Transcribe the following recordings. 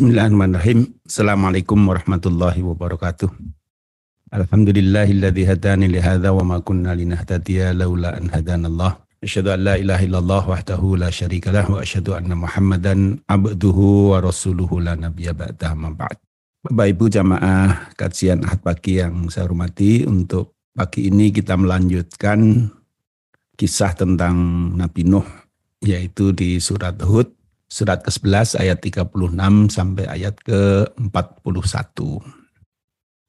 Bismillahirrahmanirrahim. Assalamualaikum warahmatullahi wabarakatuh. Alhamdulillahilladzi hadani li hadza wa ma kunna linahtadiya laula an hadanallah. Asyhadu an la ilaha illallah wahdahu la syarikalah wa asyhadu anna Muhammadan abduhu wa rasuluhu la nabiyya ba'da ma ba'd. Bapak Ibu jamaah kajian Ahad pagi yang saya hormati, untuk pagi ini kita melanjutkan kisah tentang Nabi Nuh yaitu di surat Hud surat ke-11 ayat 36 sampai ayat ke-41.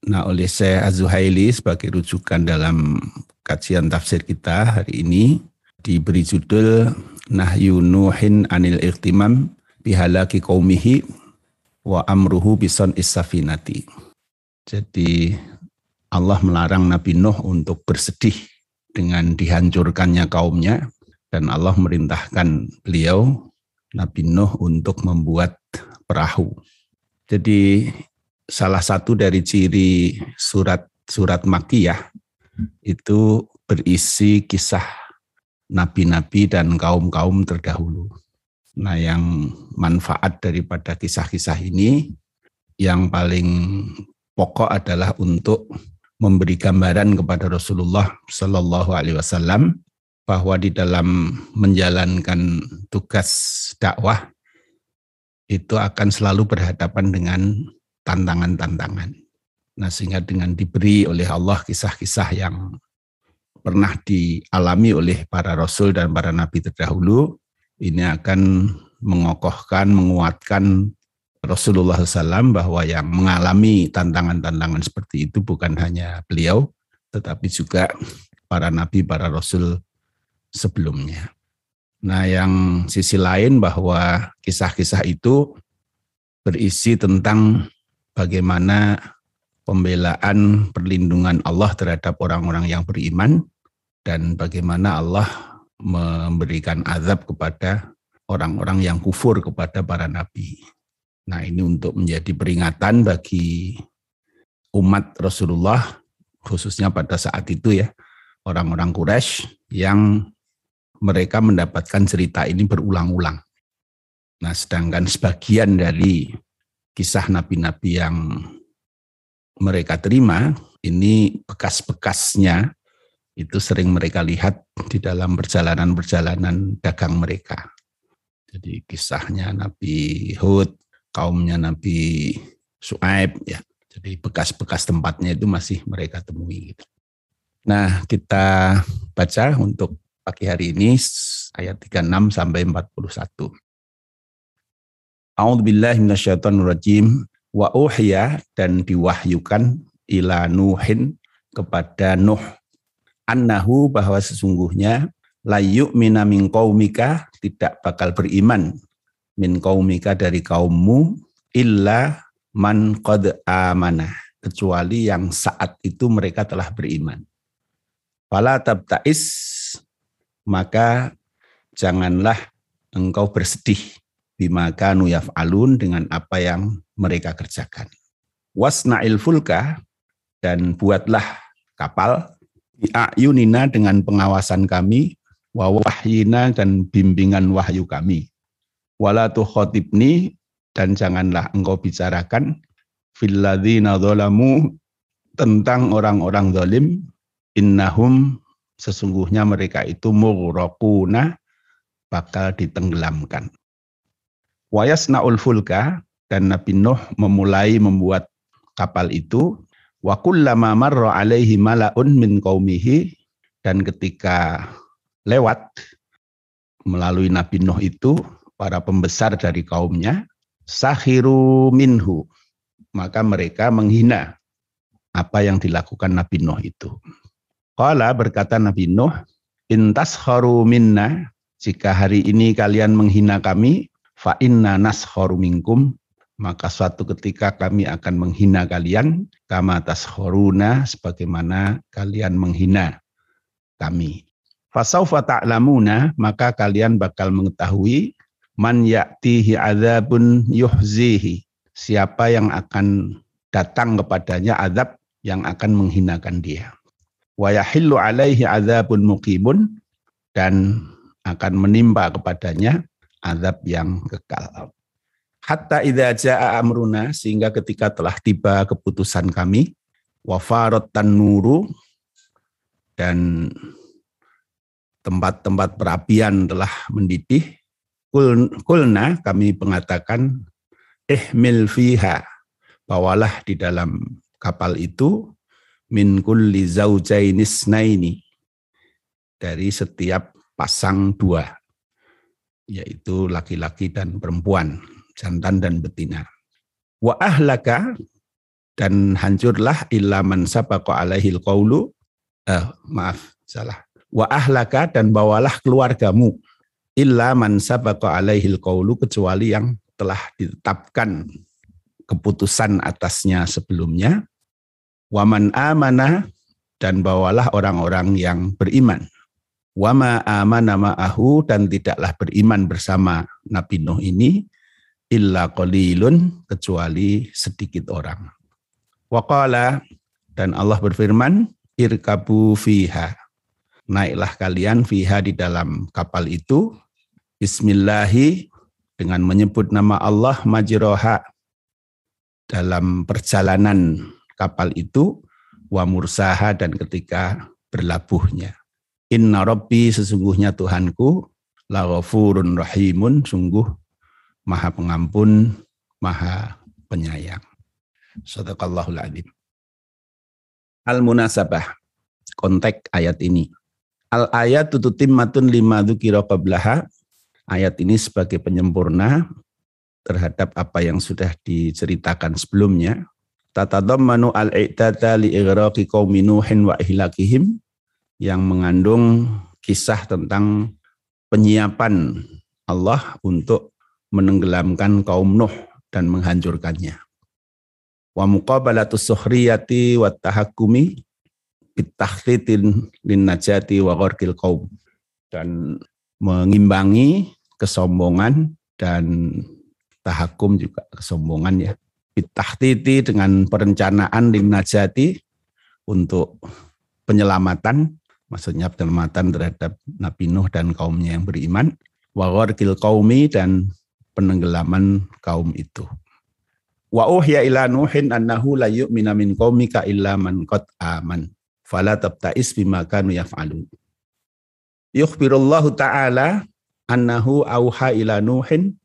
Nah, oleh Syekh Az-Zuhaili sebagai rujukan dalam kajian tafsir kita hari ini diberi judul Nahyu Nuhin Anil Irtimam Bihalaki Qaumihi wa Amruhu Bison Isafinati. Jadi Allah melarang Nabi Nuh untuk bersedih dengan dihancurkannya kaumnya dan Allah merintahkan beliau Nabi Nuh untuk membuat perahu. Jadi salah satu dari ciri surat-surat Makiyah itu berisi kisah nabi-nabi dan kaum-kaum terdahulu. Nah, yang manfaat daripada kisah-kisah ini yang paling pokok adalah untuk memberi gambaran kepada Rasulullah Shallallahu Alaihi Wasallam bahwa di dalam menjalankan tugas dakwah itu akan selalu berhadapan dengan tantangan-tantangan. Nah, sehingga dengan diberi oleh Allah kisah-kisah yang pernah dialami oleh para rasul dan para nabi terdahulu, ini akan mengokohkan, menguatkan Rasulullah SAW bahwa yang mengalami tantangan-tantangan seperti itu bukan hanya beliau, tetapi juga para nabi, para rasul sebelumnya. Nah, yang sisi lain bahwa kisah-kisah itu berisi tentang bagaimana pembelaan perlindungan Allah terhadap orang-orang yang beriman dan bagaimana Allah memberikan azab kepada orang-orang yang kufur kepada para nabi. Nah, ini untuk menjadi peringatan bagi umat Rasulullah khususnya pada saat itu ya, orang-orang Quraisy yang mereka mendapatkan cerita ini berulang-ulang. Nah, sedangkan sebagian dari kisah nabi-nabi yang mereka terima, ini bekas-bekasnya itu sering mereka lihat di dalam perjalanan-perjalanan dagang mereka. Jadi kisahnya Nabi Hud, kaumnya Nabi Su'aib, ya. Jadi bekas-bekas tempatnya itu masih mereka temui. Gitu. Nah, kita baca untuk pagi hari ini ayat 36 sampai 41. A'udzubillahi minasyaitonirrajim wa uhya dan diwahyukan ila Nuhin kepada Nuh annahu bahwa sesungguhnya layu mina min qaumika tidak bakal beriman min qaumika dari kaummu illa man qad amana kecuali yang saat itu mereka telah beriman. Fala tabtais maka janganlah engkau bersedih. Bimaka nuyaf alun dengan apa yang mereka kerjakan. Wasna'il fulka dan buatlah kapal. Bi'ayunina dengan pengawasan kami. Wa wahyina dan bimbingan wahyu kami. Wala khotibni dan janganlah engkau bicarakan. Filladzina dzalamu tentang orang-orang zalim innahum sesungguhnya mereka itu mughraquna bakal ditenggelamkan. Wayasnaul fulka dan Nabi Nuh memulai membuat kapal itu wa kullama marra alaihi malaun min qaumihi dan ketika lewat melalui Nabi Nuh itu para pembesar dari kaumnya sahiru minhu maka mereka menghina apa yang dilakukan Nabi Nuh itu. Qala berkata Nabi Nuh, intas kharu minna, jika hari ini kalian menghina kami, fa inna naskharu minkum, maka suatu ketika kami akan menghina kalian, kama tashoruna, sebagaimana kalian menghina kami. Fasaufa ta'lamuna, maka kalian bakal mengetahui man ya'tihi adzabun yuhzihi. Siapa yang akan datang kepadanya azab yang akan menghinakan dia wa yahillu alaihi adzabun muqimun dan akan menimpa kepadanya azab yang kekal. Hatta idza jaa amruna sehingga ketika telah tiba keputusan kami wafarat tanuru dan tempat-tempat perapian telah mendidih kulna kami mengatakan ihmil fiha bawalah di dalam kapal itu min kulli zaujainis dari setiap pasang dua yaitu laki-laki dan perempuan jantan dan betina. Wa ahlaka dan hancurlah illa man sabaqa alaihil qaulu eh, maaf salah. Wa ahlaka dan bawalah keluargamu illa man sabaqa alaihil qaulu kecuali yang telah ditetapkan keputusan atasnya sebelumnya waman amana dan bawalah orang-orang yang beriman wama amana ma'ahu dan tidaklah beriman bersama Nabi Nuh ini illa qalilun kecuali sedikit orang Waqala dan Allah berfirman, irkabu fiha. Naiklah kalian fiha di dalam kapal itu. Bismillahi dengan menyebut nama Allah majroha dalam perjalanan kapal itu wa mursaha dan ketika berlabuhnya. Inna Rabbi sesungguhnya Tuhanku laghafurun rahimun sungguh maha pengampun, maha penyayang. Sadaqallahul adzim. Al-munasabah. Konteks ayat ini. Al ayat tututimmatun lima dzukira qablaha. Ayat ini sebagai penyempurna terhadap apa yang sudah diceritakan sebelumnya. Tatadammanu al-i'tata li igraqi qaumi Nuhin wa ihlakihim yang mengandung kisah tentang penyiapan Allah untuk menenggelamkan kaum Nuh dan menghancurkannya. Wa muqabalatu suhriyati wa tahakkumi bitahlitin lin najati wa gharqil qaum. Dan mengimbangi kesombongan dan tahakum juga kesombongan ya bitahtiti dengan perencanaan lin untuk penyelamatan maksudnya penyelamatan terhadap Nabi Nuh dan kaumnya yang beriman wa gharqil qaumi dan penenggelaman kaum itu Wa uhya ila nuhin annahu la yu'mina min qaumika illa man qad aman. Fala tabta'is bima kanu yaf'alun. Yukhbirullahu ta'ala annahu auha ila nuhin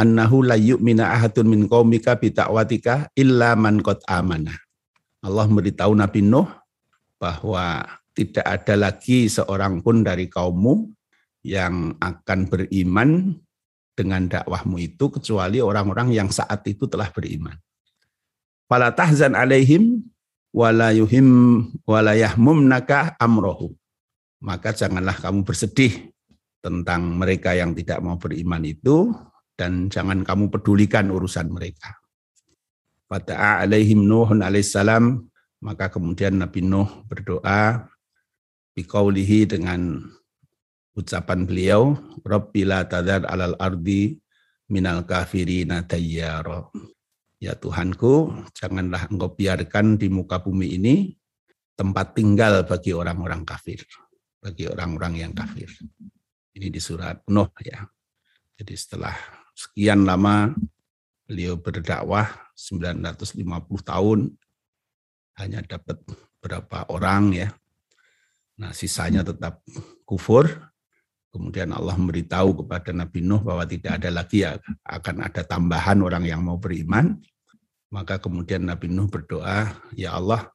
annahu la yu'mina ahadun min qaumika bi ta'watika illa man qad amana. Allah memberitahu Nabi Nuh bahwa tidak ada lagi seorang pun dari kaummu yang akan beriman dengan dakwahmu itu kecuali orang-orang yang saat itu telah beriman. Fala tahzan alaihim wala yuhim wala yahmumnaka amrohu. Maka janganlah kamu bersedih tentang mereka yang tidak mau beriman itu dan jangan kamu pedulikan urusan mereka. Pada alaihim Nuhun alaihissalam maka kemudian Nabi Nuh berdoa biqaulihi dengan ucapan beliau, Rabbila tadar alal ardi minal kafirina tayyara. Ya Tuhanku, janganlah engkau biarkan di muka bumi ini tempat tinggal bagi orang-orang kafir. Bagi orang-orang yang kafir. Ini di surat Nuh ya. Jadi setelah sekian lama beliau berdakwah 950 tahun hanya dapat berapa orang ya. Nah, sisanya tetap kufur Kemudian Allah memberitahu kepada Nabi Nuh bahwa tidak ada lagi ya, akan ada tambahan orang yang mau beriman. Maka kemudian Nabi Nuh berdoa, Ya Allah,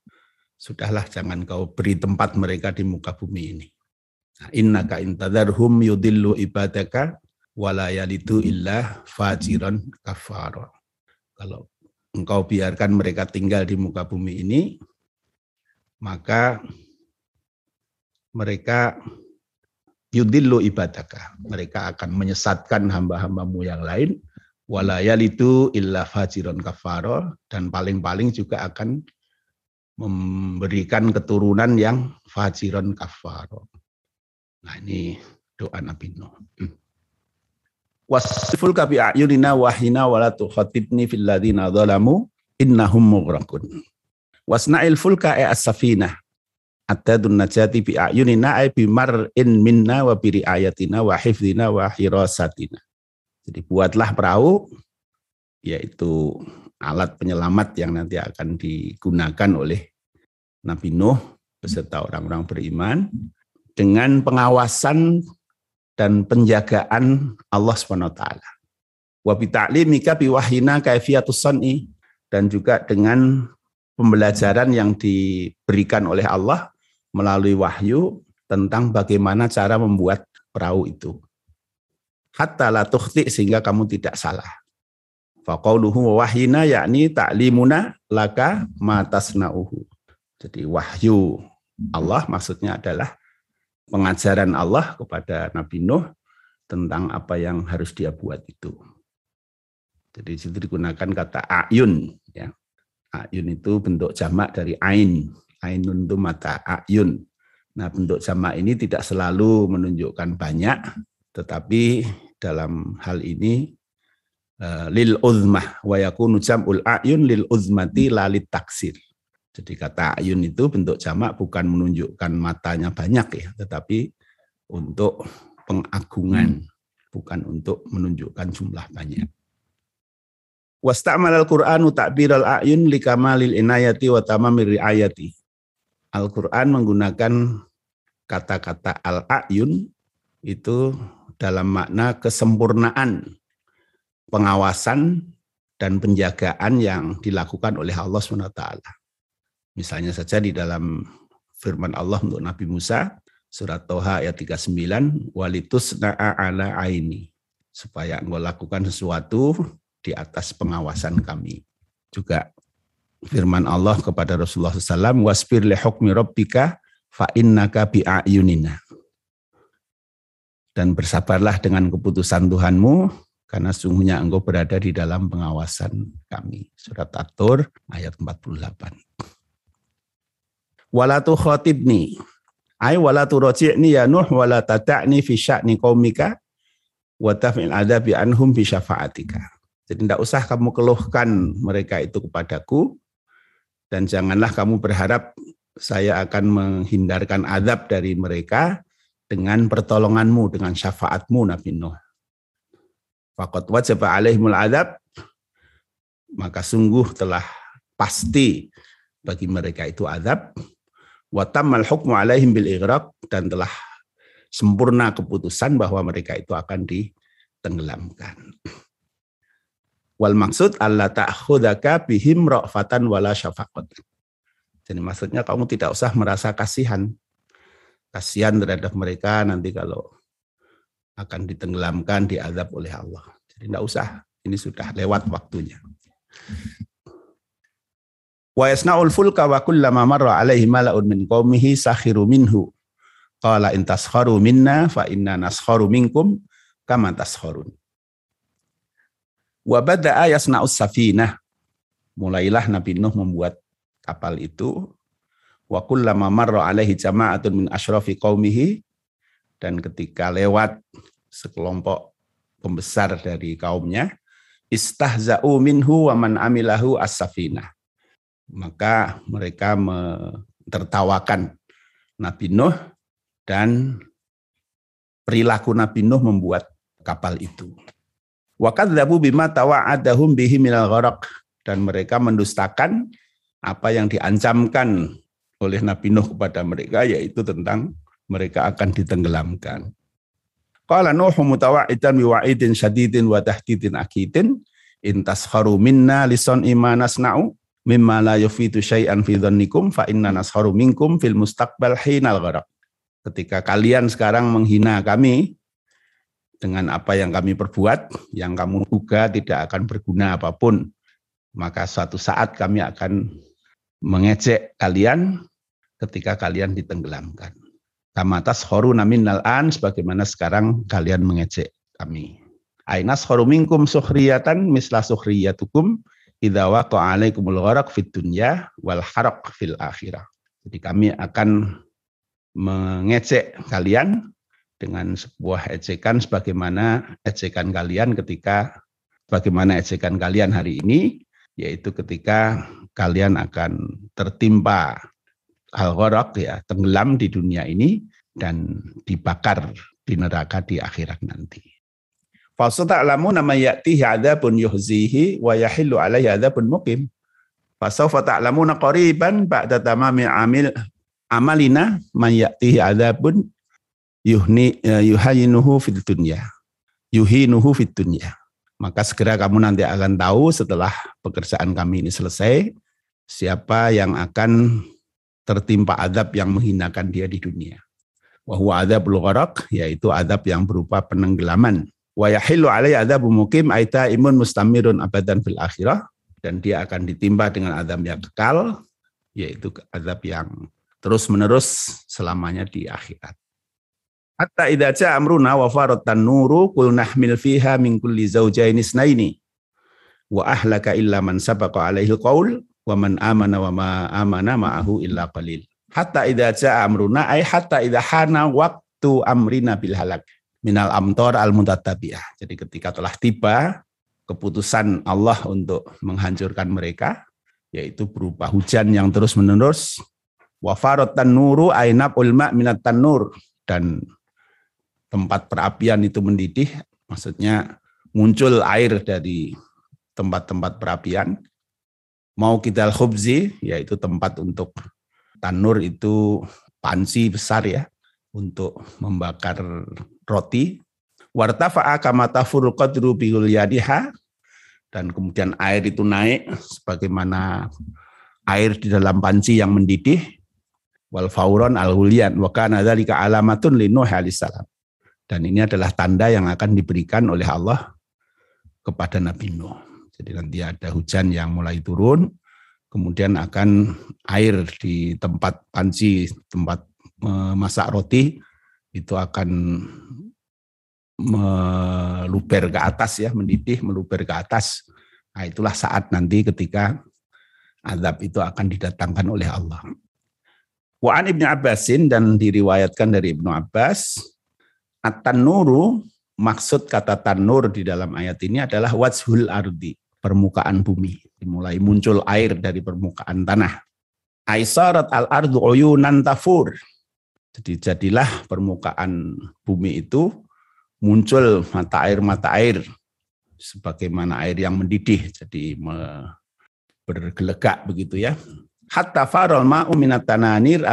sudahlah jangan kau beri tempat mereka di muka bumi ini. Nah, innaka intadarhum yudillu ibadaka walayalitu illa fajiran kafaro. Kalau engkau biarkan mereka tinggal di muka bumi ini, maka mereka yudillu ibadaka. Mereka akan menyesatkan hamba-hambamu yang lain. Walayal itu illa fajiron kafaro. Dan paling-paling juga akan memberikan keturunan yang fajiron kafaro. Nah ini doa Nabi Nuh. Wasiful kabi a'yunina wahina wala tukhatibni fil ladina zalamu innahum mughraqun. Wasna'il fulka e as-safinah atadun najati bi ayunina ay bi mar'in minna wa bi riayatina wa hifdina wa hirasatina. Jadi buatlah perahu yaitu alat penyelamat yang nanti akan digunakan oleh Nabi Nuh beserta orang-orang beriman dengan pengawasan dan penjagaan Allah SWT. Wa bita'limika biwahina kaifiyatus san'i dan juga dengan pembelajaran yang diberikan oleh Allah melalui wahyu tentang bagaimana cara membuat perahu itu. Hatta la sehingga kamu tidak salah. Faqauluhu wahyina yakni ta'limuna laka matasna'uhu. Jadi wahyu Allah maksudnya adalah pengajaran Allah kepada Nabi Nuh tentang apa yang harus dia buat itu. Jadi situ digunakan kata ayun ya. Ayun itu bentuk jamak dari ain. Ainun itu mata ayun. Nah, bentuk jamak ini tidak selalu menunjukkan banyak, tetapi dalam hal ini Eh, lil uzmah wa yakunu jam'ul ayun lil uzmati lalit taksir. Jadi kata ayun itu bentuk jamak bukan menunjukkan matanya banyak ya, tetapi untuk pengagungan, hmm. bukan untuk menunjukkan jumlah banyak. Wasta'mal al-Qur'anu ta'biral ayun likamalil inayati wa tamamir riayati. Al-Qur'an menggunakan kata-kata al-ayun itu dalam makna kesempurnaan pengawasan dan penjagaan yang dilakukan oleh Allah SWT. Misalnya saja di dalam firman Allah untuk Nabi Musa, surat Toha ayat 39, walitus na'a ala aini. Supaya engkau lakukan sesuatu di atas pengawasan kami. Juga firman Allah kepada Rasulullah SAW, wasbir li hukmi rabbika fa innaka bi'ayunina. Dan bersabarlah dengan keputusan Tuhanmu, karena sungguhnya engkau berada di dalam pengawasan kami. Surat At-Tur ayat 48. Wala tu khatibni. Ay wala tu roji'ni ya Nuh wala tada'ni fi sya'ni qaumika wa taf'il adabi anhum bi syafa'atika. Jadi tidak usah kamu keluhkan mereka itu kepadaku dan janganlah kamu berharap saya akan menghindarkan adab dari mereka dengan pertolonganmu, dengan syafaatmu Nabi Nuh. Fakat wajib alaihimul adab, maka sungguh telah pasti bagi mereka itu adab. Watammal hukmu alaihim bil dan telah sempurna keputusan bahwa mereka itu akan ditenggelamkan. Wal maksud Allah ta'khudaka bihim ra'fatan wala syafaqat. Jadi maksudnya kamu tidak usah merasa kasihan. Kasihan terhadap mereka nanti kalau akan ditenggelamkan, diazab oleh Allah. Jadi tidak usah, ini sudah lewat waktunya. Wa yasna'ul fulka wa kullama marra alaihi mala'un min qaumihi sakhiru minhu. Qala in taskharu minna fa inna naskharu minkum kama taskharun. Wa bada'a yasna'us safinah. Mulailah Nabi Nuh membuat kapal itu. Wa kullama marra alaihi jama'atun min asyrafi qaumihi dan ketika lewat sekelompok pembesar dari kaumnya istahza'u minhu wa man amilahu as-safinah maka mereka tertawakan Nabi Nuh dan perilaku Nabi Nuh membuat kapal itu. Wa kadzabu bima tawa'adahum bihi minal gharaq dan mereka mendustakan apa yang diancamkan oleh Nabi Nuh kepada mereka yaitu tentang mereka akan ditenggelamkan. Qala Nuh mutawa'idan biwa'idin syadidin wa tahdidin akidin in taskharu minna lison imanas na'u mimma la yufitu syai'an fi dhannikum fa inna nasharu minkum fil mustaqbal hinal gharaq. Ketika kalian sekarang menghina kami dengan apa yang kami perbuat, yang kamu duga tidak akan berguna apa pun, maka suatu saat kami akan mengecek kalian ketika kalian ditenggelamkan. Kamatas horu namin an sebagaimana sekarang kalian mengecek kami. Ainas horu minkum suhriyatan misla suhriyatukum idza waqa'a alaikumul gharaq fid dunya wal haraq fil akhirah. Jadi kami akan mengecek kalian dengan sebuah ejekan sebagaimana ejekan kalian ketika bagaimana ejekan kalian hari ini yaitu ketika kalian akan tertimpa al ya, tenggelam di dunia ini dan dibakar di neraka di akhirat nanti. Fasata'lamu nama ya'tihi adzabun yuhzihi wa yahillu alaihi adzabun muqim. Fasawfa ta'lamuna qariban ba'da tamami amil amalina man ya'tihi adzabun yuhni eh, yuhayinuhu fid dunya. Yuhinuhu fid dunya. Maka segera kamu nanti akan tahu setelah pekerjaan kami ini selesai siapa yang akan tertimpa adab yang menghinakan dia di dunia. Wahwa adabul gharaq yaitu adab yang berupa penenggelaman wa yahillu alaihi adzabu mukim aita imun mustamirun abadan fil akhirah dan dia akan ditimpa dengan azab yang kekal yaitu azab yang terus menerus selamanya di akhirat. Hatta idza ja'a amruna wa faratan nuru qul nahmil fiha min kulli zawjayn isnaini wa ahlaka illa man sabaqa alaihi alqaul wa man amana wa ma amana ma'ahu illa qalil. Hatta idza ja'a amruna ay hatta idza hana waqtu amrina bil halak minal amtor al mutatabiah. Jadi ketika telah tiba keputusan Allah untuk menghancurkan mereka, yaitu berupa hujan yang terus menerus, wafarot tanuru ainab ulma minat tanur dan tempat perapian itu mendidih, maksudnya muncul air dari tempat-tempat perapian. Mau kita khubzi, yaitu tempat untuk tanur itu pansi besar ya, untuk membakar roti. Wartafa'a kama tafurul qadru yadiha. Dan kemudian air itu naik sebagaimana air di dalam panci yang mendidih. Wal fauron al hulian. Wa kana dzalika alamatun li nuh salam. Dan ini adalah tanda yang akan diberikan oleh Allah kepada Nabi Nuh. Jadi nanti ada hujan yang mulai turun, kemudian akan air di tempat panci, tempat memasak roti itu akan meluber ke atas ya, mendidih, meluber ke atas. Nah, itulah saat nanti ketika azab itu akan didatangkan oleh Allah. Ibnu Abbasin dan diriwayatkan dari Ibnu Abbas, At-tanuru, maksud kata tanur di dalam ayat ini adalah wajhul ardi, permukaan bumi. Mulai muncul air dari permukaan tanah. Aisarat al-ardu uyunan tafur, jadi jadilah permukaan bumi itu muncul mata air-mata air sebagaimana air yang mendidih jadi bergelegak begitu ya. Hatta farol ma'u minat tananir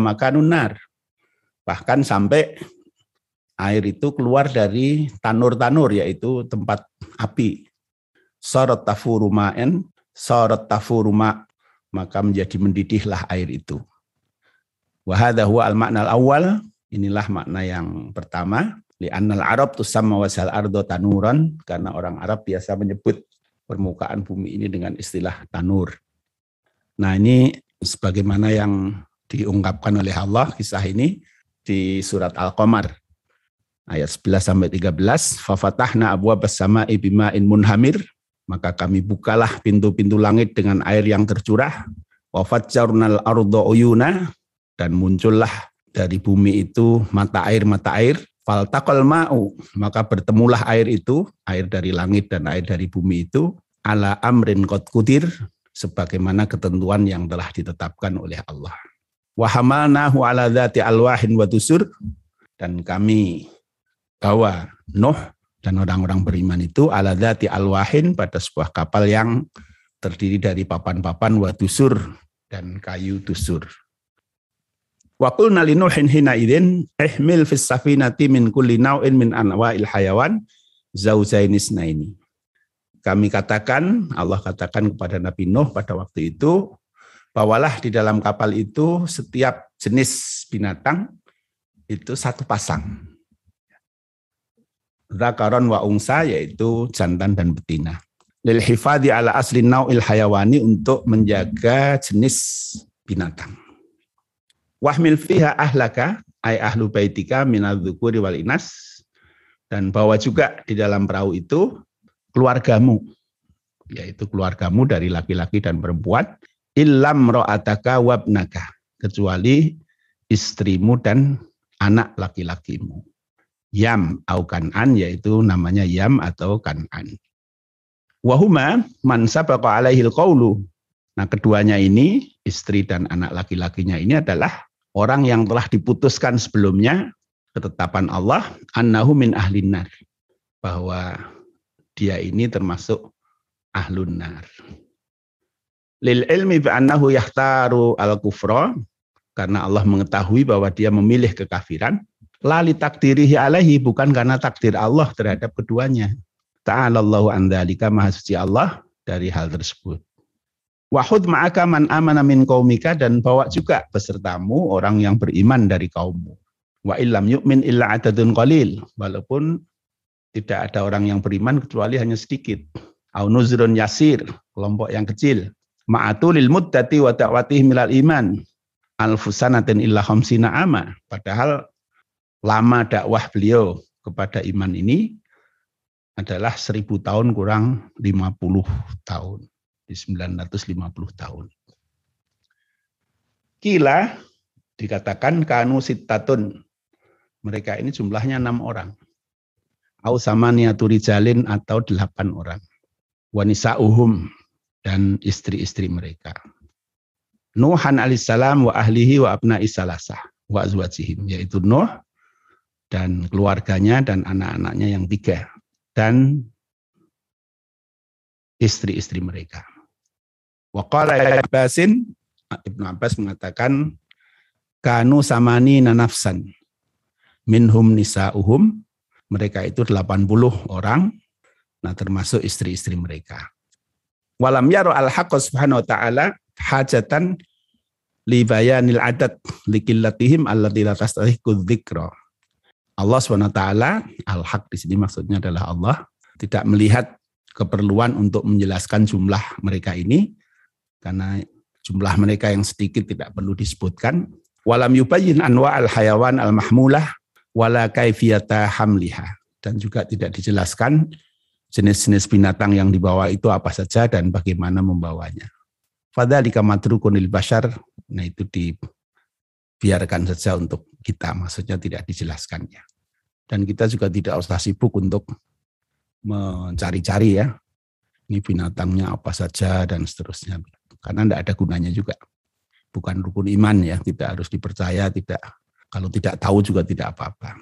makanun nar. Bahkan sampai air itu keluar dari tanur-tanur yaitu tempat api. Sorot tafuru ma'en, sorot tafuru ma' maka menjadi mendidihlah air itu. Wahada huwa al-makna al-awwal. Inilah makna yang pertama. Li'annal Arab tusamma wasal ardo tanuran. Karena orang Arab biasa menyebut permukaan bumi ini dengan istilah tanur. Nah ini sebagaimana yang diungkapkan oleh Allah kisah ini di surat Al-Qamar ayat 11 sampai 13 fafatahna abwa bersama ibima'in munhamir maka kami bukalah pintu-pintu langit dengan air yang tercurah wafat jarnal ardo uyuna dan muncullah dari bumi itu mata air mata air. Faltaqal ma'u. Maka bertemulah air itu air dari langit dan air dari bumi itu ala amrin qad kudir sebagaimana ketentuan yang telah ditetapkan oleh Allah. Wa ala dzati alwahin wa tusur dan kami bawa Nuh dan orang-orang beriman itu ala dzati alwahin pada sebuah kapal yang terdiri dari papan-papan wa tusur dan kayu tusur Wa qulna li Nuhin hina idzin ihmil fis safinati min kulli naw'in min anwa'il hayawan zaujainis ini. Kami katakan, Allah katakan kepada Nabi Nuh pada waktu itu, bawalah di dalam kapal itu setiap jenis binatang itu satu pasang. Zakaron wa ungsa yaitu jantan dan betina. Lil hifadi ala asli nau'il hayawani untuk menjaga jenis binatang. Wahmil fiha ahlaka ay ahlu baitika minadzukuri wal inas. Dan bawa juga di dalam perahu itu keluargamu yaitu keluargamu dari laki-laki dan perempuan. Illam ro'ataka wabnaka kecuali istrimu dan anak laki-lakimu. Yam au kan'an yaitu namanya yam atau kan'an wahuma man sabaqa alaihi qawlu. Nah keduanya ini istri dan anak laki-lakinya ini adalah orang yang telah diputuskan sebelumnya ketetapan Allah annahu min ahlinar bahwa dia ini termasuk ahlun nar. Lil ilmi bi'annahu yahtaru al-kufra karena Allah mengetahui bahwa dia memilih kekafiran lali takdirihi alaihi bukan karena takdir Allah terhadap keduanya. Ta'alallahu an maha suci Allah dari hal tersebut. Wahud ma'aka man amana min kaumika dan bawa juga besertamu orang yang beriman dari kaummu. Wa illam yu'min illa adadun qalil. Walaupun tidak ada orang yang beriman kecuali hanya sedikit. Au nuzrun yasir, kelompok yang kecil. Ma'atulil muddati wa da'watih milal iman. Alfusanatin illa khamsina ama. Padahal lama dakwah beliau kepada iman ini adalah seribu tahun kurang 50 tahun di 950 tahun. Kila dikatakan kanu sitatun. Mereka ini jumlahnya enam orang. Au sama atau delapan orang. Wanisa uhum dan istri-istri mereka. Nuhan alaihissalam wa ahlihi wa abna isalasah wa azwajihim. Yaitu Nuh dan keluarganya dan anak-anaknya yang tiga. Dan istri-istri mereka. Waqala Abbasin, Ibnu Abbas mengatakan, Kanu samani nanafsan, minhum nisa'uhum, mereka itu 80 orang, nah termasuk istri-istri mereka. Walam yaro al subhanahu wa ta'ala hajatan li bayanil adat likillatihim allati la tastahiqu dzikra. Allah SWT al-haq di sini maksudnya adalah Allah tidak melihat keperluan untuk menjelaskan jumlah mereka ini karena jumlah mereka yang sedikit tidak perlu disebutkan. Walam yubayyin anwa al hayawan al mahmulah wala kaifiyata hamliha dan juga tidak dijelaskan jenis-jenis binatang yang dibawa itu apa saja dan bagaimana membawanya. Fadzalika matrukunil bashar, nah itu dibiarkan saja untuk kita, maksudnya tidak dijelaskannya. Dan kita juga tidak usah sibuk untuk mencari-cari ya, ini binatangnya apa saja dan seterusnya karena tidak ada gunanya juga. Bukan rukun iman ya, tidak harus dipercaya, tidak kalau tidak tahu juga tidak apa-apa.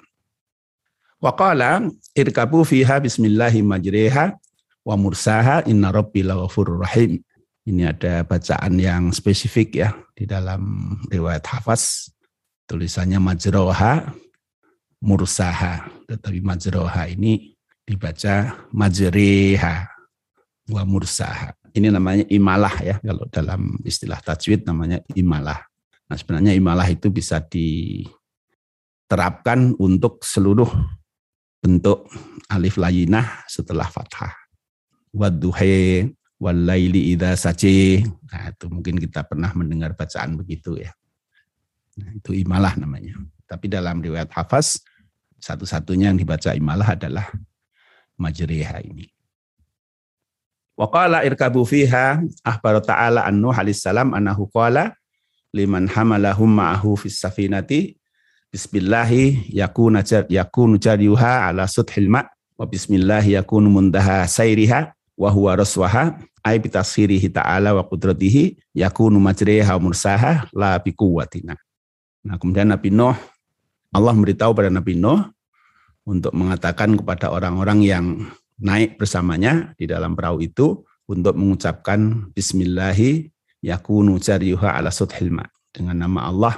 Waqala irkabu fiha bismillahi majriha wa mursaha inna rabbi rahim. Ini ada bacaan yang spesifik ya di dalam riwayat Hafaz. Tulisannya majroha mursaha. Tetapi majroha ini dibaca majriha wa mursaha. Ini namanya imalah ya, kalau dalam istilah tajwid namanya imalah. Nah sebenarnya imalah itu bisa diterapkan untuk seluruh bentuk alif layinah setelah fathah. Wadduhe walaili idha sace. Nah itu mungkin kita pernah mendengar bacaan begitu ya. Nah, itu imalah namanya. Tapi dalam riwayat hafaz, satu-satunya yang dibaca imalah adalah majriha ini. Wa qala irkabu fiha ahbaru ta'ala an Nuh salam anahu qala liman hamalahum ma'ahu fis safinati bismillahi yakunu yakunu jariyuha ala suthil ma wa bismillahi yakunu mundaha sairiha wa huwa raswaha ay bitasirihi ta'ala wa qudratihi yakunu majriha mursaha la biquwwatina. Nah, kemudian Nabi Nuh Allah memberitahu pada Nabi Nuh untuk mengatakan kepada orang-orang yang naik bersamanya di dalam perahu itu untuk mengucapkan bismillahi yakunu jariyuha ala suthil ma. Dengan nama Allah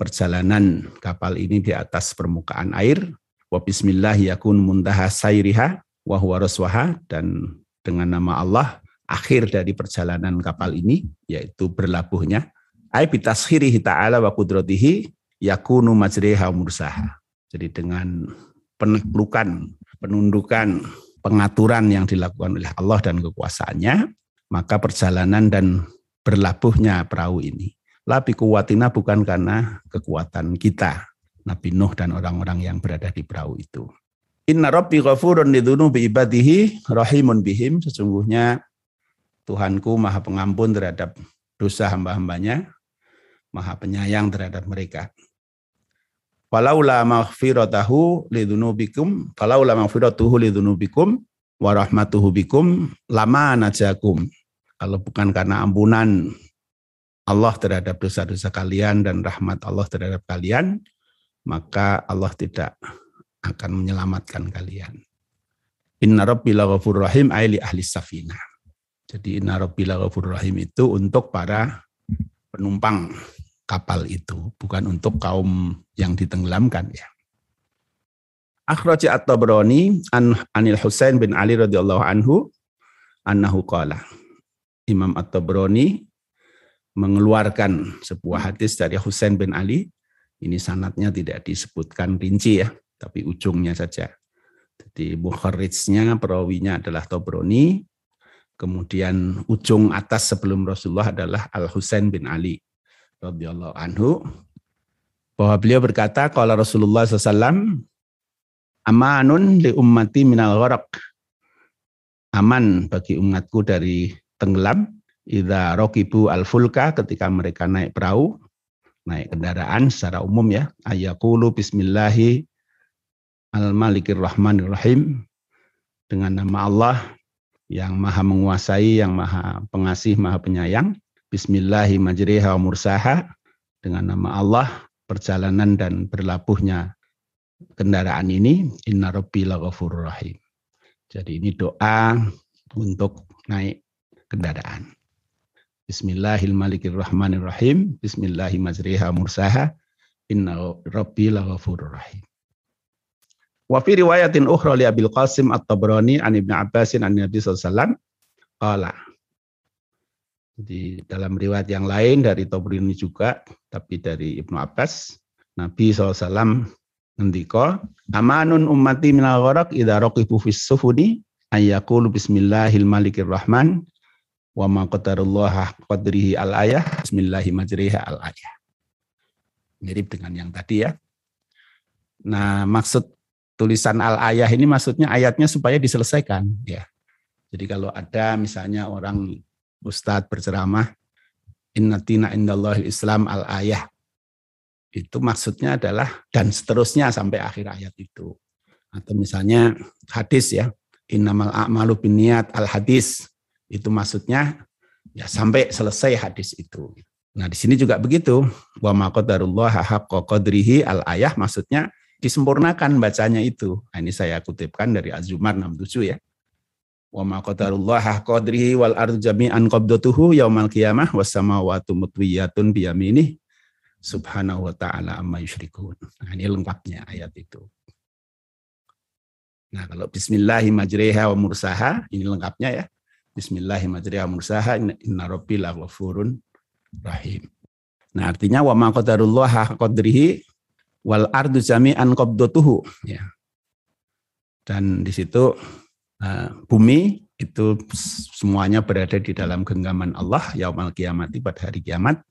perjalanan kapal ini di atas permukaan air wa bismillahi yakunu muntaha sairiha wa huwa raswaha dan dengan nama Allah akhir dari perjalanan kapal ini yaitu berlabuhnya ay bitaskhirihi ta'ala wa qudratihi yakunu majriha mursaha. Jadi dengan penaklukan, penundukan pengaturan yang dilakukan oleh Allah dan kekuasaannya, maka perjalanan dan berlabuhnya perahu ini. Labi kuwatina bukan karena kekuatan kita, Nabi Nuh dan orang-orang yang berada di perahu itu. Inna rabbi ghafurun bi ibadihi rahimun bihim. Sesungguhnya Tuhanku maha pengampun terhadap dosa hamba-hambanya, maha penyayang terhadap mereka. Falaula maghfiratahu lidunubikum, falaula maghfiratuhu lidunubikum wa rahmatuhu bikum lama najakum. Kalau bukan karena ampunan Allah terhadap dosa-dosa kalian dan rahmat Allah terhadap kalian, maka Allah tidak akan menyelamatkan kalian. Inna rabbi laghafur rahim aili ahli safina. Jadi inna rabbi laghafur rahim itu untuk para penumpang kapal itu, bukan untuk kaum yang ditenggelamkan ya. Akhraja at-Tabrani an Anil Husain bin Ali radhiyallahu anhu annahu qala. Imam at-Tabrani mengeluarkan sebuah hadis dari Husain bin Ali. Ini sanatnya tidak disebutkan rinci ya, tapi ujungnya saja. Jadi mukharrijnya perawinya adalah Tabrani, kemudian ujung atas sebelum Rasulullah adalah Al Husain bin Ali radhiyallahu anhu bahwa beliau berkata kalau Rasulullah SAW amanun li ummati minal gharaq. Aman bagi umatku dari tenggelam. Idza rokibu al fulka ketika mereka naik perahu, naik kendaraan secara umum ya. Ayakulu bismillahi al malikir rahmanir rahim. Dengan nama Allah yang maha menguasai, yang maha pengasih, maha penyayang. Bismillahi majriha mursaha. Dengan nama Allah perjalanan dan berlabuhnya kendaraan ini inna rabbi laghafurur rahim. Jadi ini doa untuk naik kendaraan. Bismillahirrahmanirrahim. Bismillahirrahmanirrahim. mursaha. Inna rabbi laghafurur rahim. Wa fi riwayatin ukhra li Abil Qasim At-Tabrani an Ibnu Abbasin an Nabi sallallahu qala. Jadi dalam riwayat yang lain dari Tabrani juga, tapi dari Ibnu Abbas, Nabi SAW ngendika amanun ummati minal gharaq idza raqibu fis sufuni ayyaqulu bismillahil malikir rahman wa ma qadarullah qadrihi al ayah bismillahi majriha al ayah. Mirip dengan yang tadi ya. Nah maksud tulisan al ayah ini maksudnya ayatnya supaya diselesaikan ya. Jadi kalau ada misalnya orang ustadz berceramah inna tina indallahil islam al ayah itu maksudnya adalah dan seterusnya sampai akhir ayat itu. Atau misalnya hadis ya, innamal a'malu biniat al hadis. Itu maksudnya ya sampai selesai hadis itu. Nah, di sini juga begitu. Wa ma qadarullah haqqa qadrihi al ayah maksudnya disempurnakan bacanya itu. Nah, ini saya kutipkan dari Az-Zumar 67 ya. Wa ma qadarullah qadrihi wal ardu jami'an qabdatuhu yaumal qiyamah was samawati mutwiyatun biyaminih subhanahu wa ta'ala amma yushrikun. Nah, ini lengkapnya ayat itu. Nah, kalau bismillahi majriha wa mursaha, ini lengkapnya ya. Bismillahi majriha wa mursaha, inna rabbi ghafurun rahim. Nah, artinya wa ma qadarullah qadrihi wal ardu jami'an qabdatuhu ya. Dan di situ bumi itu semuanya berada di dalam genggaman Allah yaumal kiamati pada hari kiamat.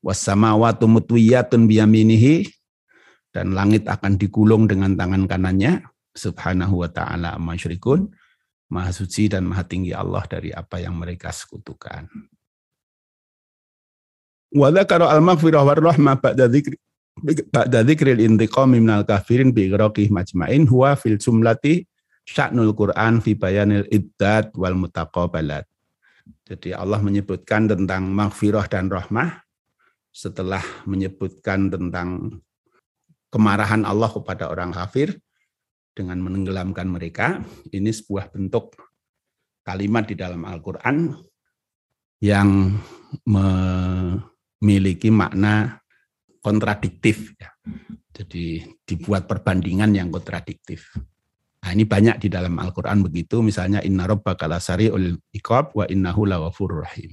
Wasamawatu mutwiyatun biyaminihi dan langit akan digulung dengan tangan kanannya. Subhanahu wa ta'ala amma yusyrikun. Maha suci dan maha tinggi Allah dari apa yang mereka sekutukan. Wa dzakara al-maghfirah war rahmah ba'da dzikri ba'da dzikril intiqami minal kafirin bi majma'in huwa fil jumlati sya'nul Qur'an fi bayanil iddat wal mutaqabalat jadi Allah menyebutkan tentang maghfirah dan rahmah setelah menyebutkan tentang kemarahan Allah kepada orang kafir dengan menenggelamkan mereka, ini sebuah bentuk kalimat di dalam Al-Quran yang memiliki makna kontradiktif. Ya. Jadi dibuat perbandingan yang kontradiktif. Nah, ini banyak di dalam Al-Quran begitu, misalnya inna rabbaka lasari'ul iqab wa innahu lawafur rahim.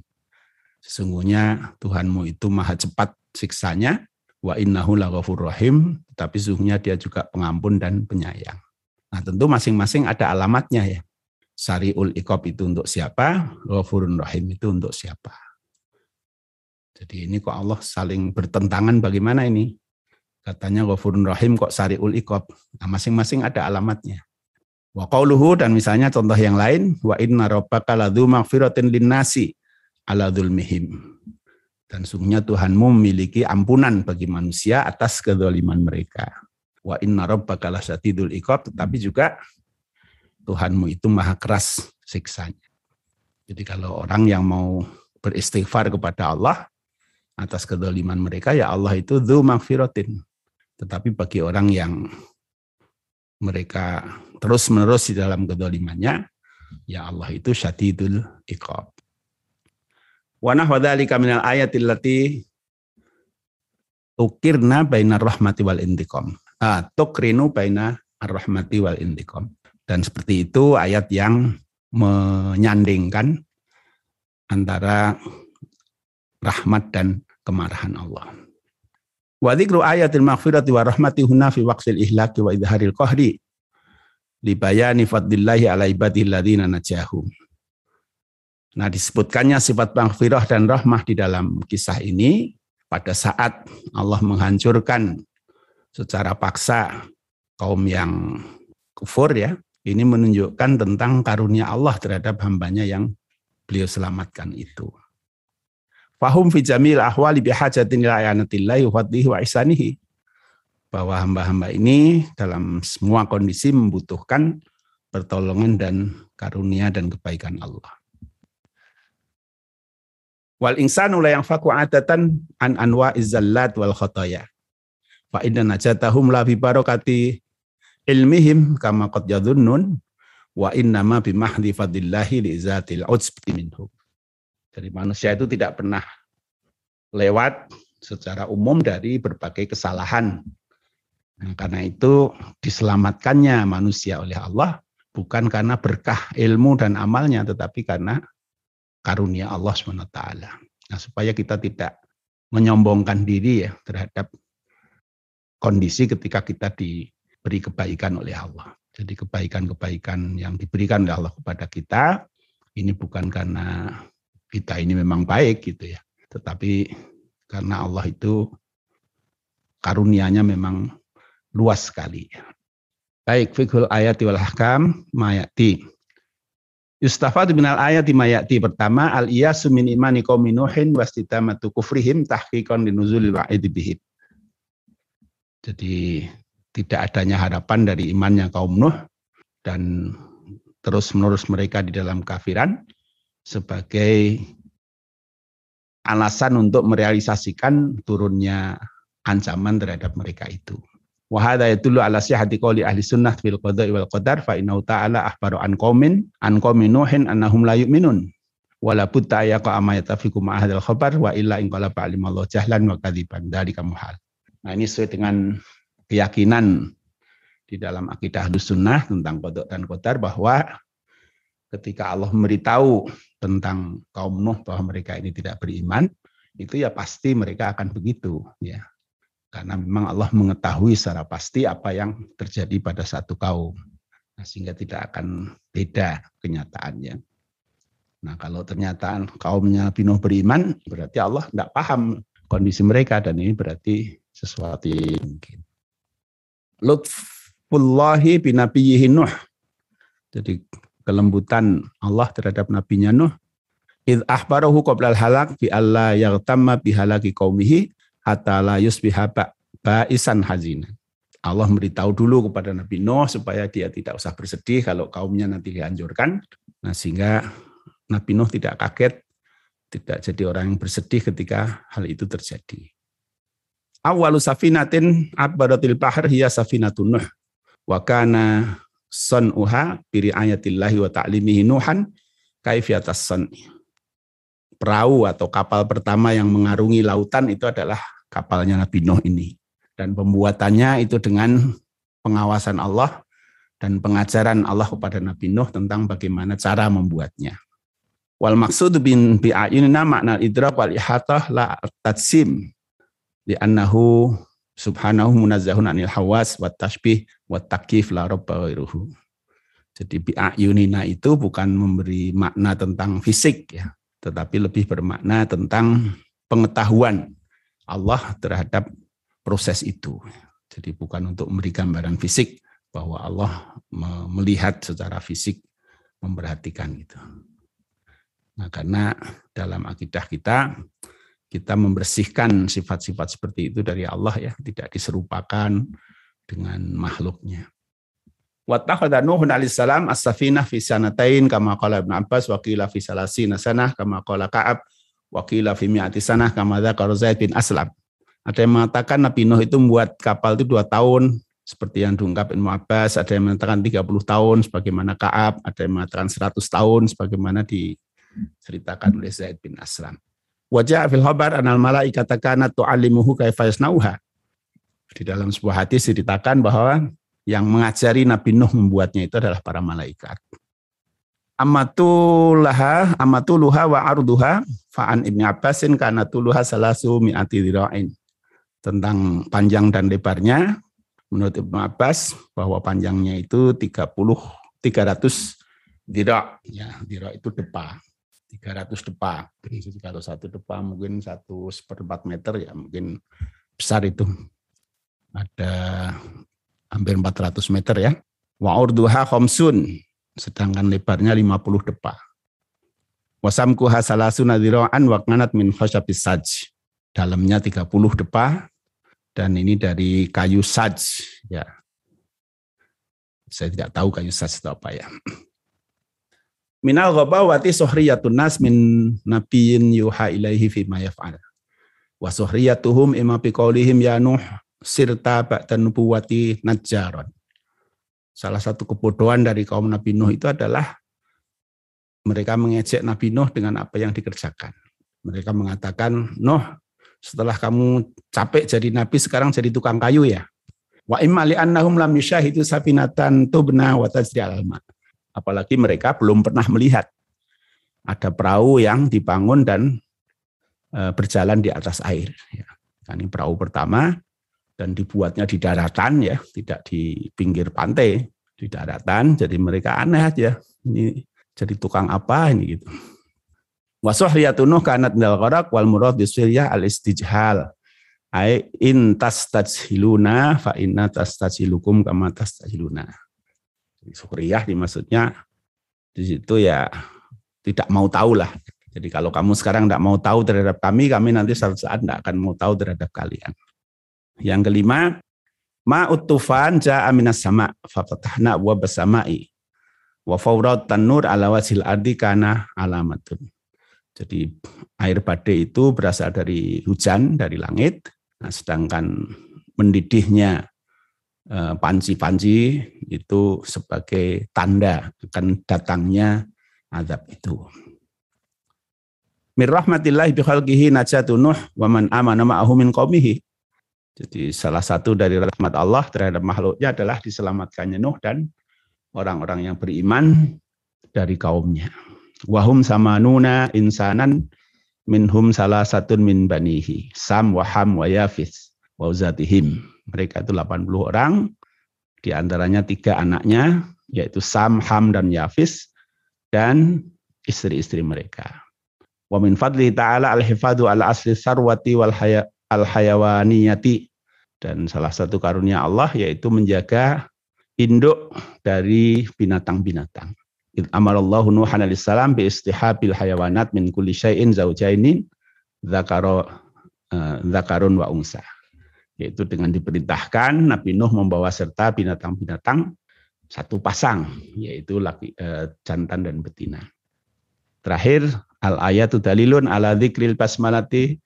Sesungguhnya Tuhanmu itu maha cepat siksanya, wa innahu laghafur rahim, tapi sesungguhnya dia juga pengampun dan penyayang. Nah tentu masing-masing ada alamatnya ya. Sariul ikob itu untuk siapa, ghafurun rahim itu untuk siapa. Jadi ini kok Allah saling bertentangan bagaimana ini? Katanya ghafurun rahim kok sariul ikob. Nah masing-masing ada alamatnya. Wa qauluhu dan misalnya contoh yang lain, wa inna rabbaka ladzu maghfiratin linnasi ala dzulmihim. Dan sungguhnya Tuhanmu memiliki ampunan bagi manusia atas kedoliman mereka. Wa inna rabbaka lasatidul iqab, tetapi juga Tuhanmu itu maha keras siksanya. Jadi kalau orang yang mau beristighfar kepada Allah atas kedoliman mereka, ya Allah itu dhu magfiratin. Tetapi bagi orang yang mereka terus menerus di dalam kedolimannya, ya Allah itu syadidul iqab. Wa nahwadhalika minal ayatil lati tukirna baina rahmati wal intiqam. Ah, tukrinu baina ar-rahmati wal intiqam. Dan seperti itu ayat yang menyandingkan antara rahmat dan kemarahan Allah. Wa dzikru ayatil maghfirati wa rahmati huna fi waqtil ihlaki wa idharil qahri li bayani fadlillahi ala ibadihi alladziina najahum. Nah, disebutkannya sifat maghfirah dan rahmah di dalam kisah ini pada saat Allah menghancurkan secara paksa kaum yang kufur ya. Ini menunjukkan tentang karunia Allah terhadap hambanya yang beliau selamatkan itu. Fahum fi jamil ahwali bihajatin ila ayanatillahi wa ihsanihi. Bahwa hamba-hamba ini dalam semua kondisi membutuhkan pertolongan dan karunia dan kebaikan Allah. Wal insanu la yanfaku adatan an anwa izzallat wal khataya. Fa inna najatahum la bi barakati ilmihim kama qad yadhunnun wa inna ma bi mahdi fadillahi li zatil utsbi minhum. Jadi manusia itu tidak pernah lewat secara umum dari berbagai kesalahan. Nah, karena itu diselamatkannya manusia oleh Allah bukan karena berkah ilmu dan amalnya, tetapi karena karunia Allah SWT. Nah, supaya kita tidak menyombongkan diri ya terhadap kondisi ketika kita diberi kebaikan oleh Allah. Jadi kebaikan-kebaikan yang diberikan oleh Allah kepada kita ini bukan karena kita ini memang baik gitu ya. Tetapi karena Allah itu karunianya memang luas sekali. Baik, fikhul ayati wal hakam mayati. Yustafadu minal ayati mayati pertama al iyasu min imani qaumi nuhin wastitamatu kufrihim tahqiqan linuzulil wa'id bihim. Jadi tidak adanya harapan dari imannya kaum Nuh dan terus menerus mereka di dalam kafiran sebagai alasan untuk merealisasikan turunnya ancaman terhadap mereka itu. Wahada yatulu ala sihati qawli ahli sunnah fil qada'i wal qadar fa innahu ta'ala ahbaru an qaumin an qaumin nuhin annahum la yu'minun wala budda ayaqa amma yatafiqu ma khabar wa illa in qala jahlan wa kadziban dari hal. Nah ini sesuai dengan keyakinan di dalam akidah sunnah tentang kodok dan kodar bahwa ketika Allah memberitahu tentang kaum Nuh bahwa mereka ini tidak beriman, itu ya pasti mereka akan begitu ya. Karena memang Allah mengetahui secara pasti apa yang terjadi pada satu kaum. Nah, sehingga tidak akan beda kenyataannya. Nah, kalau ternyata kaumnya Nuh beriman, berarti Allah tidak paham kondisi mereka dan ini berarti sesuatu yang mungkin. Lutfullahi binabiyyihi Nuh. Jadi kelembutan Allah terhadap nabinya Nuh id ahbarahu qabla halak bi alla yaghtamma bi halaki qaumihi hatta la yusbiha ba'isan hazina. Allah memberitahu dulu kepada Nabi Nuh supaya dia tidak usah bersedih kalau kaumnya nanti dihancurkan. Nah, sehingga Nabi Nuh tidak kaget, tidak jadi orang yang bersedih ketika hal itu terjadi. Awalu safinatin akbaratil bahar hiya safinatun Nuh. Wa kana sun'uha biri ayatillahi wa ta'limihi nuhan kaifiatas sun. Perahu atau kapal pertama yang mengarungi lautan itu adalah kapalnya Nabi Nuh ini. Dan pembuatannya itu dengan pengawasan Allah dan pengajaran Allah kepada Nabi Nuh tentang bagaimana cara membuatnya. Wal maksud bin bi'ayunina makna idrak wal ihatah la tatsim li annahu subhanahu munazzahun anil hawas wa tashbih wa takif la rabba ghairuhu. Jadi bi'ayunina itu bukan memberi makna tentang fisik ya, tetapi lebih bermakna tentang pengetahuan Allah terhadap proses itu. Jadi bukan untuk memberi gambaran fisik bahwa Allah melihat secara fisik memperhatikan itu. Nah, karena dalam akidah kita kita membersihkan sifat-sifat seperti itu dari Allah ya, tidak diserupakan dengan makhluknya. Wattakhadha Nuhun alaihissalam as-safinah fi sanatain kama qala Ibnu Abbas wa qila fi salasina sanah kama qala Ka'ab wa qila fi mi'ati sanah kama dzakara Zaid bin Aslam. Ada yang mengatakan Nabi Nuh itu membuat kapal itu dua tahun, seperti yang diungkap Ibnu Abbas, ada yang mengatakan 30 tahun sebagaimana Ka'ab, ada yang mengatakan 100 tahun sebagaimana diceritakan oleh Zaid bin Aslam. Wajah fil khabar anal malaikata kanat tu'allimuhu kaifa yasnauha. Di dalam sebuah hadis diceritakan bahwa yang mengajari Nabi Nuh membuatnya itu adalah para malaikat. Amatulaha, amatuluha wa arduha fa'an ibni Abbasin kana tuluha salasu mi'ati dira'in. Tentang panjang dan lebarnya, menurut Ibnu Abbas bahwa panjangnya itu 30 300 dirak ya dirak itu depa 300 depa jadi kalau satu depa mungkin satu seperempat meter ya mungkin besar itu ada hampir 400 meter ya. Wa urduha khamsun sedangkan lebarnya 50 depa wasamku hasalasu nadiraan wa min khasyabis saj. Dalamnya 30 depa dan ini dari kayu saj ya. Saya tidak tahu kayu saj itu apa ya. Minal ghabawati suhriyatun nas min nabiyin yuha ilaihi fi ma yaf'al. Wa suhriyatuhum imma biqaulihim ya nuh sirta ba'da nubuwati najjaron salah satu kebodohan dari kaum Nabi Nuh itu adalah mereka mengejek Nabi Nuh dengan apa yang dikerjakan. Mereka mengatakan, Nuh, setelah kamu capek jadi nabi sekarang jadi tukang kayu ya. Wa imma li annahum lam yushahidu safinatan tubna wa tajri alma. Apalagi mereka belum pernah melihat ada perahu yang dibangun dan e, berjalan di atas air. Ya. Ini perahu pertama dan dibuatnya di daratan ya, tidak di pinggir pantai, di daratan. Jadi mereka aneh aja. Ini jadi tukang apa ini gitu. Wasuhriyatunuh kanat dal qarak wal murad bisuryah al istijhal. Ai in tastajhiluna fa inna tastajhilukum kama tastajhiluna. Suhriyah dimaksudnya di situ ya tidak mau tahu lah. Jadi kalau kamu sekarang tidak mau tahu terhadap kami, kami nanti suatu saat tidak akan mau tahu terhadap kalian. Yang kelima, ma utufan ja'a minas sama fatahna wa basama'i wa fawrat tanur ala wasil ardi kana alamatun. Jadi air badai itu berasal dari hujan, dari langit. Nah, sedangkan mendidihnya eh, panci-panci itu sebagai tanda akan datangnya azab itu. Mir rahmatillahi bi khalqihi najatu Nuh wa man amana ma'ahu min qaumihi. Jadi salah satu dari rahmat Allah terhadap makhluknya adalah diselamatkannya Nuh dan orang-orang yang beriman dari kaumnya. Wahum sama nuna insanan minhum salah satu min banihi. Sam waham wa yafis wa uzatihim. Mereka itu 80 orang. Di antaranya tiga anaknya, yaitu Sam, Ham, dan Yafis. Dan istri-istri mereka. Wa min fadli ta'ala al-hifadu ala asli sarwati wal al-hayawaniyati. Dan salah satu karunia Allah yaitu menjaga induk dari binatang-binatang. Amarallahu Nuhan alaihissalam bi istihabil hayawanat min kulli syai'in zaujainin zakaro uh, zakarun wa unsa. Yaitu dengan diperintahkan Nabi Nuh membawa serta binatang-binatang satu pasang, yaitu laki, uh, jantan dan betina. Terakhir, al ayatu dalilun ala dzikril basmalati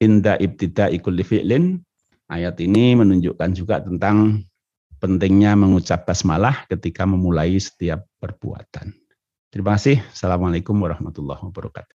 inda ibtida'i kulli fi'lin. Ayat ini menunjukkan juga tentang pentingnya mengucap basmalah ketika memulai setiap perbuatan. Terima kasih. Assalamualaikum warahmatullahi wabarakatuh.